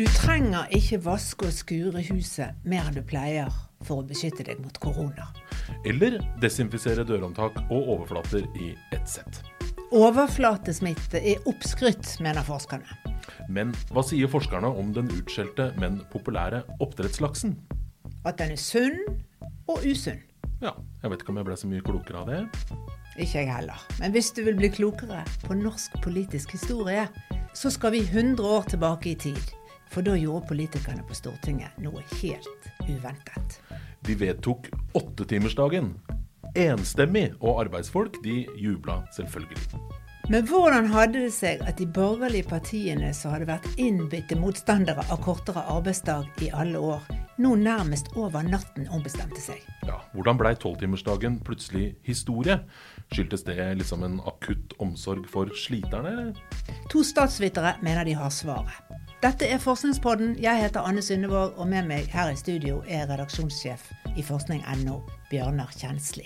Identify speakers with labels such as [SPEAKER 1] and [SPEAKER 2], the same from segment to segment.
[SPEAKER 1] Du trenger ikke vaske og skure huset mer enn du pleier for å beskytte deg mot korona.
[SPEAKER 2] Eller desinfisere dørhåndtak og overflater i ett sett.
[SPEAKER 1] Overflatesmitte er oppskrytt, mener forskerne.
[SPEAKER 2] Men hva sier forskerne om den utskjelte, men populære oppdrettslaksen?
[SPEAKER 1] At den er sunn og usunn.
[SPEAKER 2] Ja, jeg vet ikke om jeg ble så mye klokere av det.
[SPEAKER 1] Ikke jeg heller. Men hvis du vil bli klokere på norsk politisk historie, så skal vi 100 år tilbake i tid. For da gjorde politikerne på Stortinget noe helt uventet.
[SPEAKER 2] De vedtok åttetimersdagen. Enstemmig, og arbeidsfolk de jubla selvfølgelig.
[SPEAKER 1] Men hvordan hadde det seg at de borgerlige partiene som hadde vært innbitte motstandere av kortere arbeidsdag i alle år, nå nærmest over natten ombestemte seg?
[SPEAKER 2] Ja, Hvordan blei tolvtimersdagen plutselig historie? Skyldtes det liksom en akutt omsorg for sliterne?
[SPEAKER 1] To statsvitere mener de har svaret. Dette er Forskningspodden. Jeg heter Anne Sundevåg, og med meg her i studio er redaksjonssjef i forskning.no, Bjørnar Kjensli.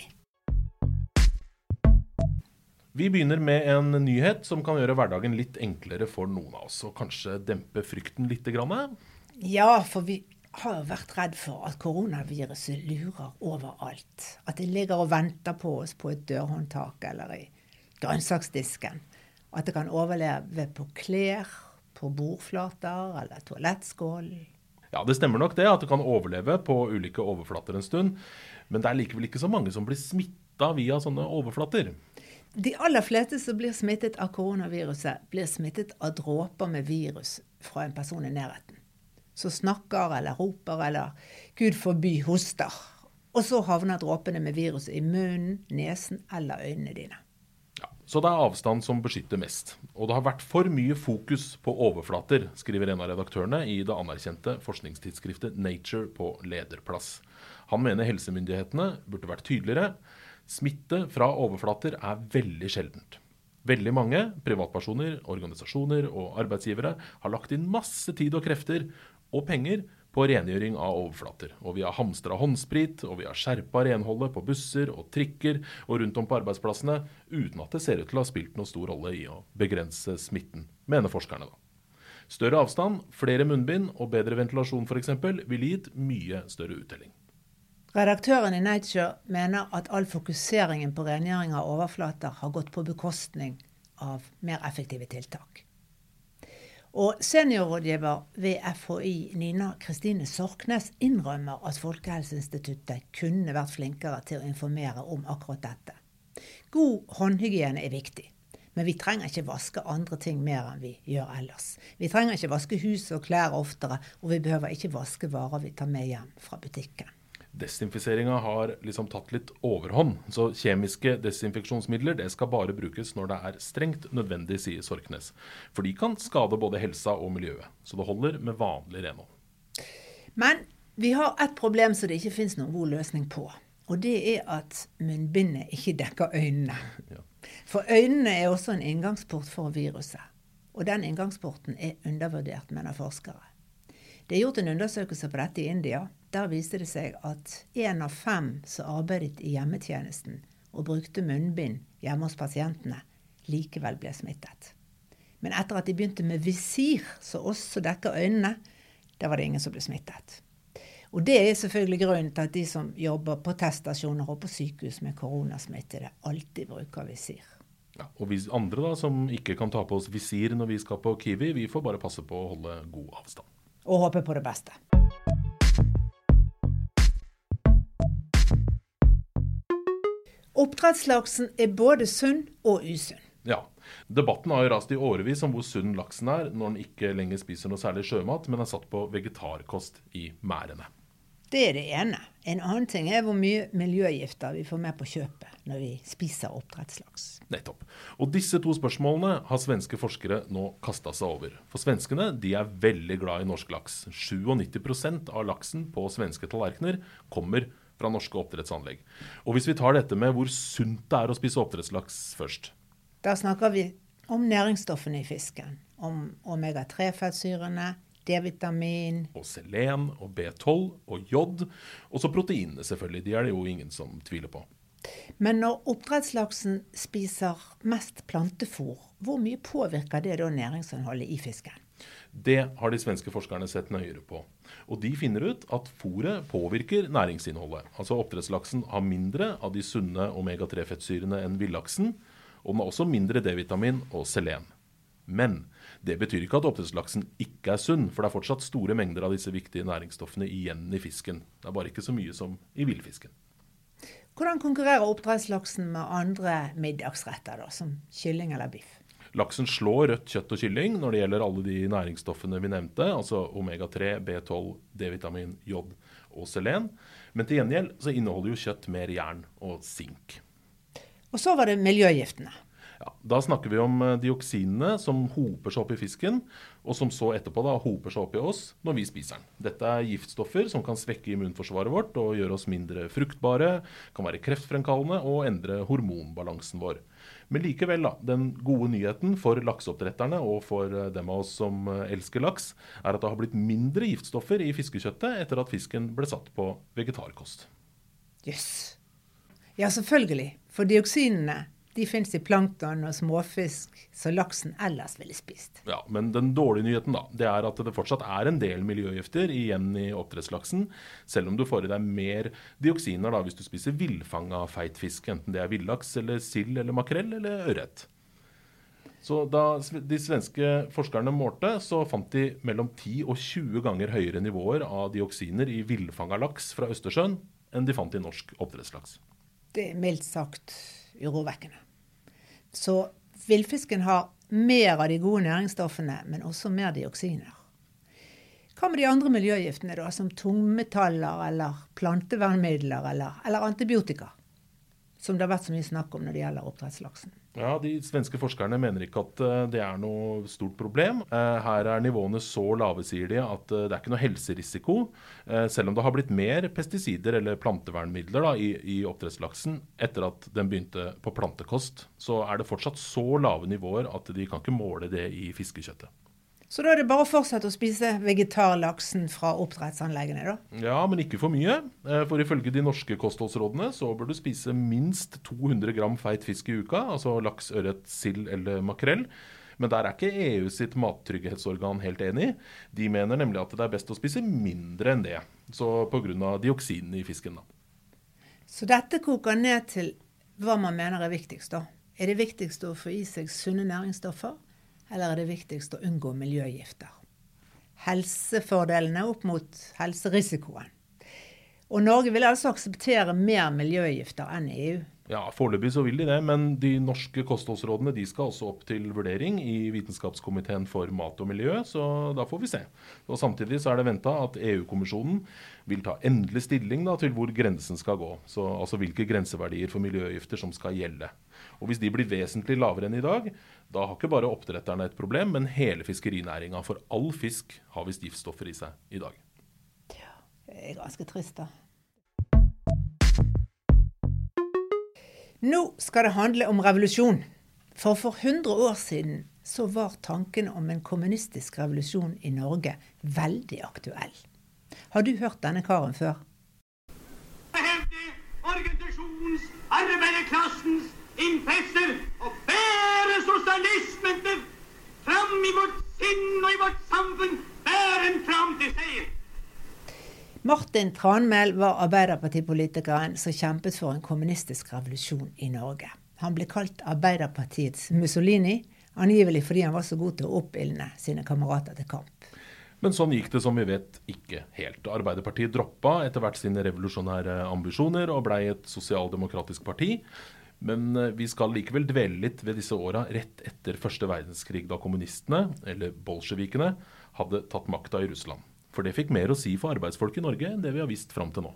[SPEAKER 2] Vi begynner med en nyhet som kan gjøre hverdagen litt enklere for noen av oss, og kanskje dempe frykten litt. Grann.
[SPEAKER 1] Ja, for vi har jo vært redd for at koronaviruset lurer overalt. At det ligger og venter på oss på et dørhåndtak eller i grønnsaksdisken. At det kan overleve på klær, på bordflater eller toalettskål.
[SPEAKER 2] Ja, det stemmer nok det, at det kan overleve på ulike overflater en stund. Men det er likevel ikke så mange som blir smitta via sånne overflater.
[SPEAKER 1] De aller fleste som blir smittet av koronaviruset, blir smittet av dråper med virus fra en person i nærheten. Som snakker eller roper eller gud forby hoster. Og så havner dråpene med viruset i munnen, nesen eller øynene dine.
[SPEAKER 2] Så det er avstand som beskytter mest. Og det har vært for mye fokus på overflater, skriver en av redaktørene i det anerkjente forskningstidsskriftet Nature på lederplass. Han mener helsemyndighetene burde vært tydeligere Smitte fra overflater er veldig sjeldent. Veldig mange privatpersoner, organisasjoner og arbeidsgivere har lagt inn masse tid og krefter og penger på rengjøring av overflater. Og vi har hamstra håndsprit, og vi har skjerpa renholdet på busser og trikker og rundt om på arbeidsplassene, uten at det ser ut til å ha spilt noen stor rolle i å begrense smitten, mener forskerne da. Større avstand, flere munnbind og bedre ventilasjon f.eks. ville gitt mye større uttelling.
[SPEAKER 1] Redaktøren i Nature mener at all fokuseringen på rengjøring av overflater har gått på bekostning av mer effektive tiltak. Og seniorrådgiver ved FHI, Nina Kristine Sorknes, innrømmer at Folkehelseinstituttet kunne vært flinkere til å informere om akkurat dette. God håndhygiene er viktig. Men vi trenger ikke vaske andre ting mer enn vi gjør ellers. Vi trenger ikke vaske hus og klær oftere, og vi behøver ikke vaske varer vi tar med hjem fra butikken
[SPEAKER 2] desinfiseringa har liksom tatt litt overhånd. Så kjemiske desinfeksjonsmidler det skal bare brukes når det er strengt nødvendig, sier Sorknes. For de kan skade både helsa og miljøet. Så det holder med vanlig renhold.
[SPEAKER 1] Men vi har et problem som det ikke finnes noen god løsning på. Og det er at munnbindet ikke dekker øynene. Ja. For øynene er også en inngangsport for viruset. Og den inngangsporten er undervurdert, mener forskere. Det er gjort en undersøkelse på dette i India. Der viste det seg at én av fem som arbeidet i hjemmetjenesten og brukte munnbind hjemme hos pasientene, likevel ble smittet. Men etter at de begynte med visir, som også dekker øynene, der var det ingen som ble smittet. Og det er selvfølgelig grunnen til at de som jobber på teststasjoner og på sykehus med koronasmittede, alltid bruker visir.
[SPEAKER 2] Ja, og vi andre da, som ikke kan ta på oss visir når vi skal på Kiwi, vi får bare passe på å holde god avstand
[SPEAKER 1] og håpe på det beste. Oppdrettslaksen er både sunn og usunn.
[SPEAKER 2] Ja. Debatten har jo rast i årevis om hvor sunn laksen er når den ikke lenger spiser noe særlig sjømat, men er satt på vegetarkost i merdene.
[SPEAKER 1] Det er det ene. En annen ting er hvor mye miljøgifter vi får med på kjøpet når vi spiser oppdrettslaks.
[SPEAKER 2] Nettopp. Og disse to spørsmålene har svenske forskere nå kasta seg over. For svenskene de er veldig glad i norsk laks. 97 av laksen på svenske tallerkener kommer fra norske oppdrettsanlegg. Og hvis vi tar dette med hvor sunt det er å spise oppdrettslaks først
[SPEAKER 1] Da snakker vi om næringsstoffene i fisken. Om omega-3-fettsyrene, D-vitamin.
[SPEAKER 2] Og selen og B12 og jod. Og så proteinene, selvfølgelig. De er det jo ingen som tviler på.
[SPEAKER 1] Men når oppdrettslaksen spiser mest plantefôr, hvor mye påvirker det da næringsinnholdet i fisken?
[SPEAKER 2] Det har de svenske forskerne sett nøyere på. Og de finner ut at fôret påvirker næringsinnholdet. Altså oppdrettslaksen har mindre av de sunne omega-3-fettsyrene enn villaksen. Og den har også mindre D-vitamin og selen. Men det betyr ikke at oppdrettslaksen ikke er sunn, for det er fortsatt store mengder av disse viktige næringsstoffene igjen i fisken. Det er bare ikke så mye som i villfisken.
[SPEAKER 1] Hvordan konkurrerer oppdrettslaksen med andre middagsretter, da, som kylling eller biff?
[SPEAKER 2] Laksen slår rødt kjøtt og kylling når det gjelder alle de næringsstoffene vi nevnte, altså omega-3, B12, D-vitamin, jod og selen. Men til gjengjeld så inneholder jo kjøtt mer jern og sink.
[SPEAKER 1] Og så var det miljøgiftene.
[SPEAKER 2] Ja, da snakker vi om eh, dioksinene som hoper seg opp i fisken, og som så etterpå da hoper seg opp i oss når vi spiser den. Dette er giftstoffer som kan svekke immunforsvaret vårt og gjøre oss mindre fruktbare, kan være kreftfremkallende og endre hormonbalansen vår. Men likevel, da, den gode nyheten for lakseoppdretterne og for eh, dem av oss som eh, elsker laks, er at det har blitt mindre giftstoffer i fiskekjøttet etter at fisken ble satt på vegetarkost.
[SPEAKER 1] Jøss. Yes. Ja, selvfølgelig. For dioksinene de fins i plankton og småfisk som laksen ellers ville spist.
[SPEAKER 2] Ja, Men den dårlige nyheten da, det er at det fortsatt er en del miljøgifter igjen i oppdrettslaksen, selv om du får i deg mer dioksiner da, hvis du spiser villfanga feit fisk, enten det er villaks eller sild eller makrell eller ørret. Så Da de svenske forskerne målte, så fant de mellom 10 og 20 ganger høyere nivåer av dioksiner i villfanga laks fra Østersjøen enn de fant i norsk oppdrettslaks.
[SPEAKER 1] Det er mildt sagt urovekkende. Så villfisken har mer av de gode næringsstoffene, men også mer dioksiner. Hva med de andre miljøgiftene, da, som tungmetaller eller plantevernmidler eller, eller antibiotika? Som det har vært så mye snakk om når det gjelder oppdrettslaksen.
[SPEAKER 2] Ja, De svenske forskerne mener ikke at eh, det er noe stort problem. Eh, her er nivåene så lave, sier de, at eh, det er ikke noe helserisiko. Selv om det har blitt mer pesticider eller plantevernmidler da, i, i oppdrettslaksen etter at den begynte på plantekost, så er det fortsatt så lave nivåer at de kan ikke måle det i fiskekjøttet.
[SPEAKER 1] Så da er det bare å fortsette å spise vegetarlaksen fra oppdrettsanleggene, da?
[SPEAKER 2] Ja, men ikke for mye. Eh, for ifølge de norske kostholdsrådene så bør du spise minst 200 gram feit fisk i uka, altså laks, ørret, sild eller makrell. Men der er ikke EU sitt mattrygghetsorgan helt enig. De mener nemlig at det er best å spise mindre enn det. Så pga. dioksinene i fisken, da.
[SPEAKER 1] Så dette koker ned til hva man mener er viktigst, da. Er det viktigst å få i seg sunne næringsstoffer? Eller er det viktigst å unngå miljøgifter? Helsefordelene opp mot helserisikoen. Og Norge vil altså akseptere mer miljøgifter enn EU.
[SPEAKER 2] Ja, Foreløpig så vil de det, men de norske kostholdsrådene de skal også opp til vurdering i Vitenskapskomiteen for mat og miljø, så da får vi se. Og Samtidig så er det venta at EU-kommisjonen vil ta endelig stilling da, til hvor grensen skal gå. Så, altså hvilke grenseverdier for miljøgifter som skal gjelde. Og Hvis de blir vesentlig lavere enn i dag, da har ikke bare oppdretterne et problem, men hele fiskerinæringa. For all fisk har visst giftstoffer i seg i dag.
[SPEAKER 1] Ja, det er ganske trist, da. Nå skal det handle om revolusjon. For for 100 år siden så var tanken om en kommunistisk revolusjon i Norge veldig aktuell. Har du hørt denne karen før? Organisasjons, arbeiderklassens interesser og bære sosialismen til fram i vårt sinn og i vårt samfunn, bære den fram til seier. Martin Tranmæl var arbeiderpartipolitikeren som kjempet for en kommunistisk revolusjon i Norge. Han ble kalt Arbeiderpartiets Mussolini, angivelig fordi han var så god til å oppildne sine kamerater til kamp.
[SPEAKER 2] Men sånn gikk det som vi vet ikke helt. Arbeiderpartiet droppa etter hvert sine revolusjonære ambisjoner og blei et sosialdemokratisk parti. Men eh, vi skal likevel dvele litt ved disse åra rett etter første verdenskrig, da kommunistene, eller bolsjevikene, hadde tatt makta i Russland. For det fikk mer å si for arbeidsfolk i Norge enn det vi har visst fram til nå.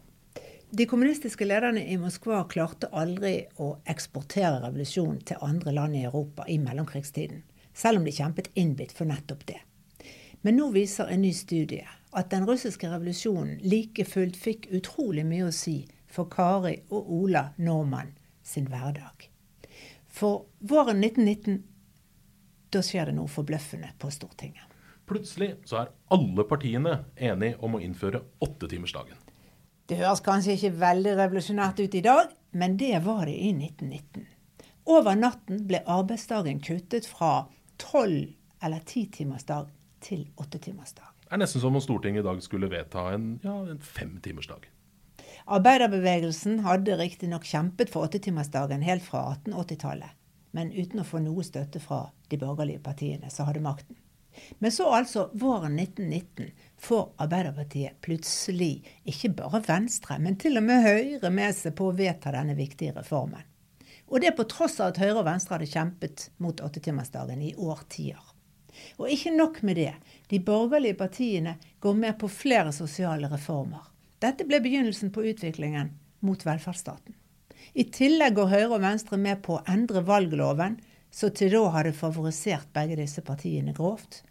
[SPEAKER 1] De kommunistiske lederne i Moskva klarte aldri å eksportere revolusjonen til andre land i Europa i mellomkrigstiden, selv om de kjempet innbitt for nettopp det. Men nå viser en ny studie at den russiske revolusjonen like fullt fikk utrolig mye å si for Kari og Ola Normann sin hverdag. For våren 1919 da skjer det noe forbløffende på Stortinget.
[SPEAKER 2] Plutselig så er alle partiene enige om å innføre åttetimersdagen.
[SPEAKER 1] Det høres kanskje ikke veldig revolusjonært ut i dag, men det var det i 1919. Over natten ble arbeidsdagen kuttet fra tolv eller titimersdag til åttetimersdag.
[SPEAKER 2] Det er nesten som om Stortinget i dag skulle vedta en, ja, en femtimersdag.
[SPEAKER 1] Arbeiderbevegelsen hadde riktignok kjempet for åttetimersdagen helt fra 1880-tallet, men uten å få noe støtte fra de borgerlige partiene som hadde makten. Men så altså, våren 1919, får Arbeiderpartiet plutselig ikke bare Venstre, men til og med Høyre med seg på å vedta denne viktige reformen. Og det på tross av at Høyre og Venstre hadde kjempet mot åttetimersdagen i årtier. Og ikke nok med det, de borgerlige partiene går med på flere sosiale reformer. Dette ble begynnelsen på utviklingen mot velferdsstaten. I tillegg går Høyre og Venstre med på å endre valgloven, som til da hadde favorisert begge disse partiene grovt.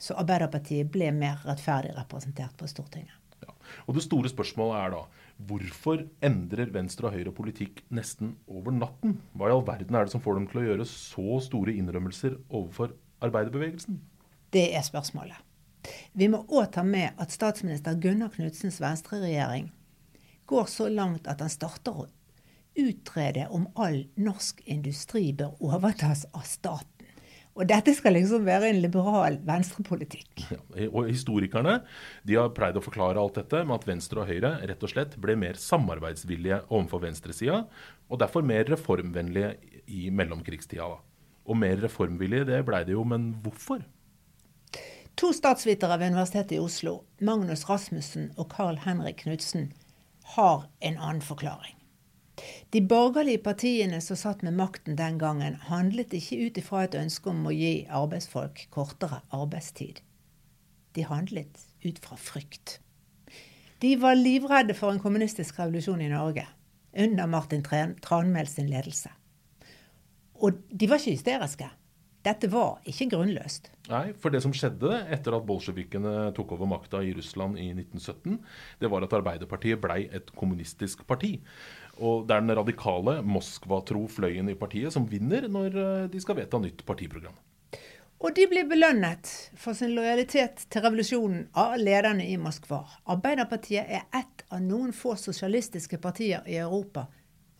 [SPEAKER 1] Så Arbeiderpartiet ble mer rettferdig representert på Stortinget.
[SPEAKER 2] Ja. Og Det store spørsmålet er da hvorfor endrer venstre og høyre politikk nesten over natten? Hva i all verden er det som får dem til å gjøre så store innrømmelser overfor arbeiderbevegelsen?
[SPEAKER 1] Det er spørsmålet. Vi må òg ta med at statsminister Gunnar Knudsens venstreregjering går så langt at han starter å utrede om all norsk industri bør overtas av staten. Og dette skal liksom være en liberal venstrepolitikk.
[SPEAKER 2] Ja, og Historikerne de har pleid å forklare alt dette med at Venstre og Høyre rett og slett ble mer samarbeidsvillige overfor venstresida, og derfor mer reformvennlige i mellomkrigstida. Og mer reformvillige, det blei det jo, men hvorfor?
[SPEAKER 1] To statsvitere ved Universitetet i Oslo, Magnus Rasmussen og Carl Henrik Knutsen, har en annen forklaring. De borgerlige partiene som satt med makten den gangen, handlet ikke ut ifra et ønske om å gi arbeidsfolk kortere arbeidstid. De handlet ut fra frykt. De var livredde for en kommunistisk revolusjon i Norge under Martin Tranmæl sin ledelse. Og de var ikke hysteriske. Dette var ikke grunnløst.
[SPEAKER 2] Nei, for det som skjedde etter at bolsjevikene tok over makta i Russland i 1917, det var at Arbeiderpartiet blei et kommunistisk parti. Og det er den radikale Moskva-tro fløyen i partiet som vinner når eh, de skal vedta nytt partiprogram.
[SPEAKER 1] Og de blir belønnet for sin lojalitet til revolusjonen av lederne i Moskva. Arbeiderpartiet er ett av noen få sosialistiske partier i Europa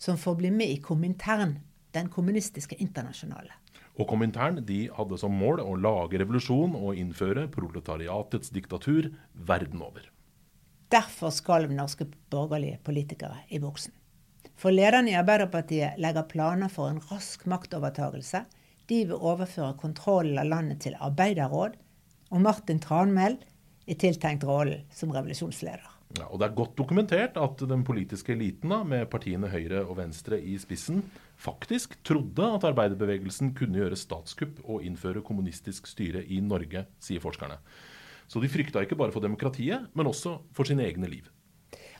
[SPEAKER 1] som får bli med i Komintern, den kommunistiske internasjonale.
[SPEAKER 2] Og Komintern de hadde som mål å lage revolusjon og innføre proletariatets diktatur verden over.
[SPEAKER 1] Derfor skalv norske borgerlige politikere i buksen. For lederne i Arbeiderpartiet legger planer for en rask maktovertagelse. De vil overføre kontrollen av landet til arbeiderråd, og Martin Tranmæl er tiltenkt rollen som revolusjonsleder.
[SPEAKER 2] Ja, og Det er godt dokumentert at den politiske eliten, med partiene Høyre og Venstre i spissen, faktisk trodde at arbeiderbevegelsen kunne gjøre statskupp og innføre kommunistisk styre i Norge, sier forskerne. Så de frykta ikke bare for demokratiet, men også for sine egne liv.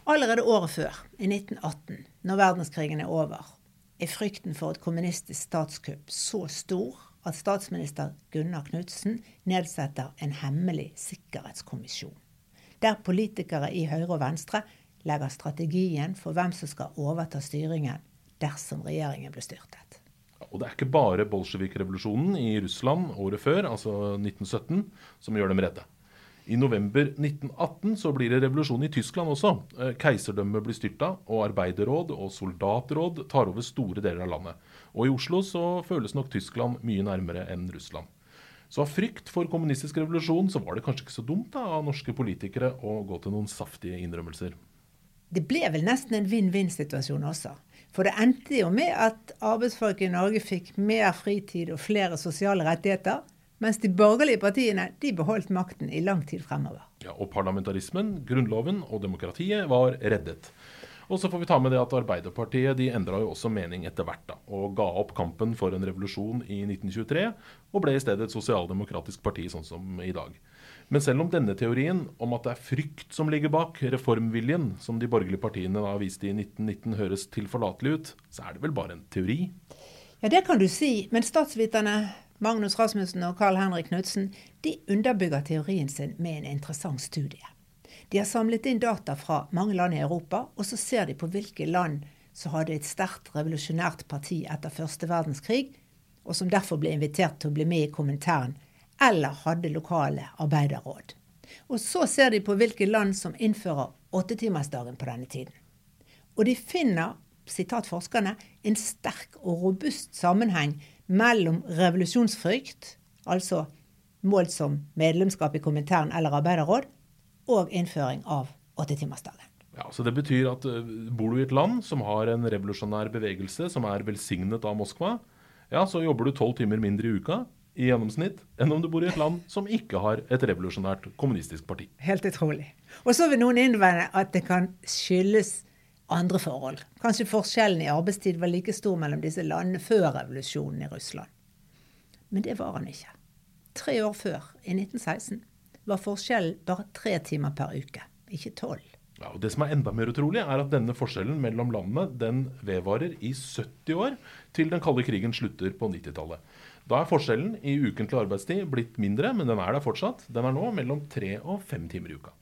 [SPEAKER 1] Allerede året før, i 1918, når verdenskrigen er over, er frykten for et kommunistisk statskupp så stor at statsminister Gunnar Knudsen nedsetter en hemmelig sikkerhetskommisjon. Der politikere i Høyre og Venstre legger strategien for hvem som skal overta styringen dersom regjeringen blir styrtet.
[SPEAKER 2] Og det er ikke bare bolsjevik-revolusjonen i Russland året før, altså 1917, som gjør dem redde. I november 1918 så blir det revolusjon i Tyskland også. Eh, keiserdømmet blir styrta, og arbeiderråd og soldatråd tar over store deler av landet. Og i Oslo så føles nok Tyskland mye nærmere enn Russland. Så av frykt for kommunistisk revolusjon så var det kanskje ikke så dumt da, av norske politikere å gå til noen saftige innrømmelser.
[SPEAKER 1] Det ble vel nesten en vinn-vinn-situasjon også. For det endte jo med at arbeidsfolk i Norge fikk mer fritid og flere sosiale rettigheter. Mens de borgerlige partiene de beholdt makten i lang tid fremover.
[SPEAKER 2] Ja, og parlamentarismen, grunnloven og demokratiet var reddet. Og så får vi ta med det at Arbeiderpartiet de endra jo også mening etter hvert. da, Og ga opp kampen for en revolusjon i 1923, og ble i stedet et sosialdemokratisk parti sånn som i dag. Men selv om denne teorien om at det er frykt som ligger bak, reformviljen som de borgerlige partiene da viste i 1919 høres tilforlatelig ut, så er det vel bare en teori?
[SPEAKER 1] Ja, det kan du si. Men statsviterne Magnus Rasmussen og Carl Henrik Knutsen de underbygger teorien sin med en interessant studie. De har samlet inn data fra mange land i Europa, og så ser de på hvilke land som hadde et sterkt revolusjonært parti etter første verdenskrig, og som derfor ble invitert til å bli med i kommentæren, eller hadde lokale arbeiderråd. Og så ser de på hvilke land som innfører åttetimersdagen på denne tiden. Og de finner, sitat forskerne, en sterk og robust sammenheng mellom revolusjonsfrykt, altså målt som medlemskap i kommentæren eller arbeiderråd, og innføring av åttetimersdagen.
[SPEAKER 2] Ja, så Det betyr at uh, bor du i et land som har en revolusjonær bevegelse som er velsignet av Moskva, ja, så jobber du tolv timer mindre i uka i gjennomsnitt enn om du bor i et land som ikke har et revolusjonært kommunistisk parti.
[SPEAKER 1] Helt utrolig. Og så vil noen innvende at det kan skyldes andre forhold. Kanskje forskjellen i arbeidstid var like stor mellom disse landene før revolusjonen i Russland. Men det var han ikke. Tre år før, i 1916, var forskjellen bare tre timer per uke, ikke tolv.
[SPEAKER 2] Ja, og Det som er enda mer utrolig, er at denne forskjellen mellom landene den vedvarer i 70 år, til den kalde krigen slutter på 90-tallet. Da er forskjellen i ukentlig arbeidstid blitt mindre, men den er der fortsatt. Den er nå mellom tre og fem timer i uka.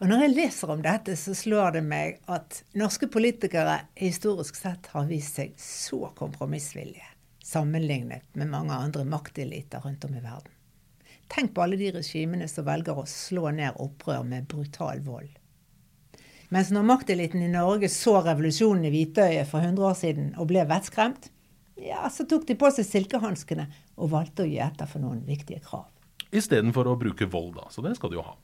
[SPEAKER 1] Og Når jeg leser om dette, så slår det meg at norske politikere historisk sett har vist seg så kompromissvillige sammenlignet med mange andre makteliter rundt om i verden. Tenk på alle de regimene som velger å slå ned opprør med brutal vold. Mens når makteliten i Norge så revolusjonen i Hvitøyet for 100 år siden og ble vettskremt, ja, så tok de på seg silkehanskene og valgte å gi etter for noen viktige krav.
[SPEAKER 2] Istedenfor å bruke vold, da. Så det skal de jo ha.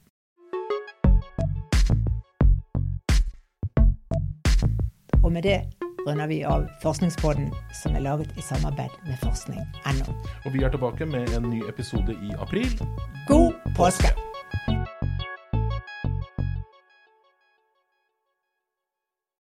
[SPEAKER 1] Og med det runder vi av Forskningspodden, som er laget i samarbeid med forskning.no.
[SPEAKER 2] Og vi er tilbake med en ny episode i april.
[SPEAKER 1] God påske!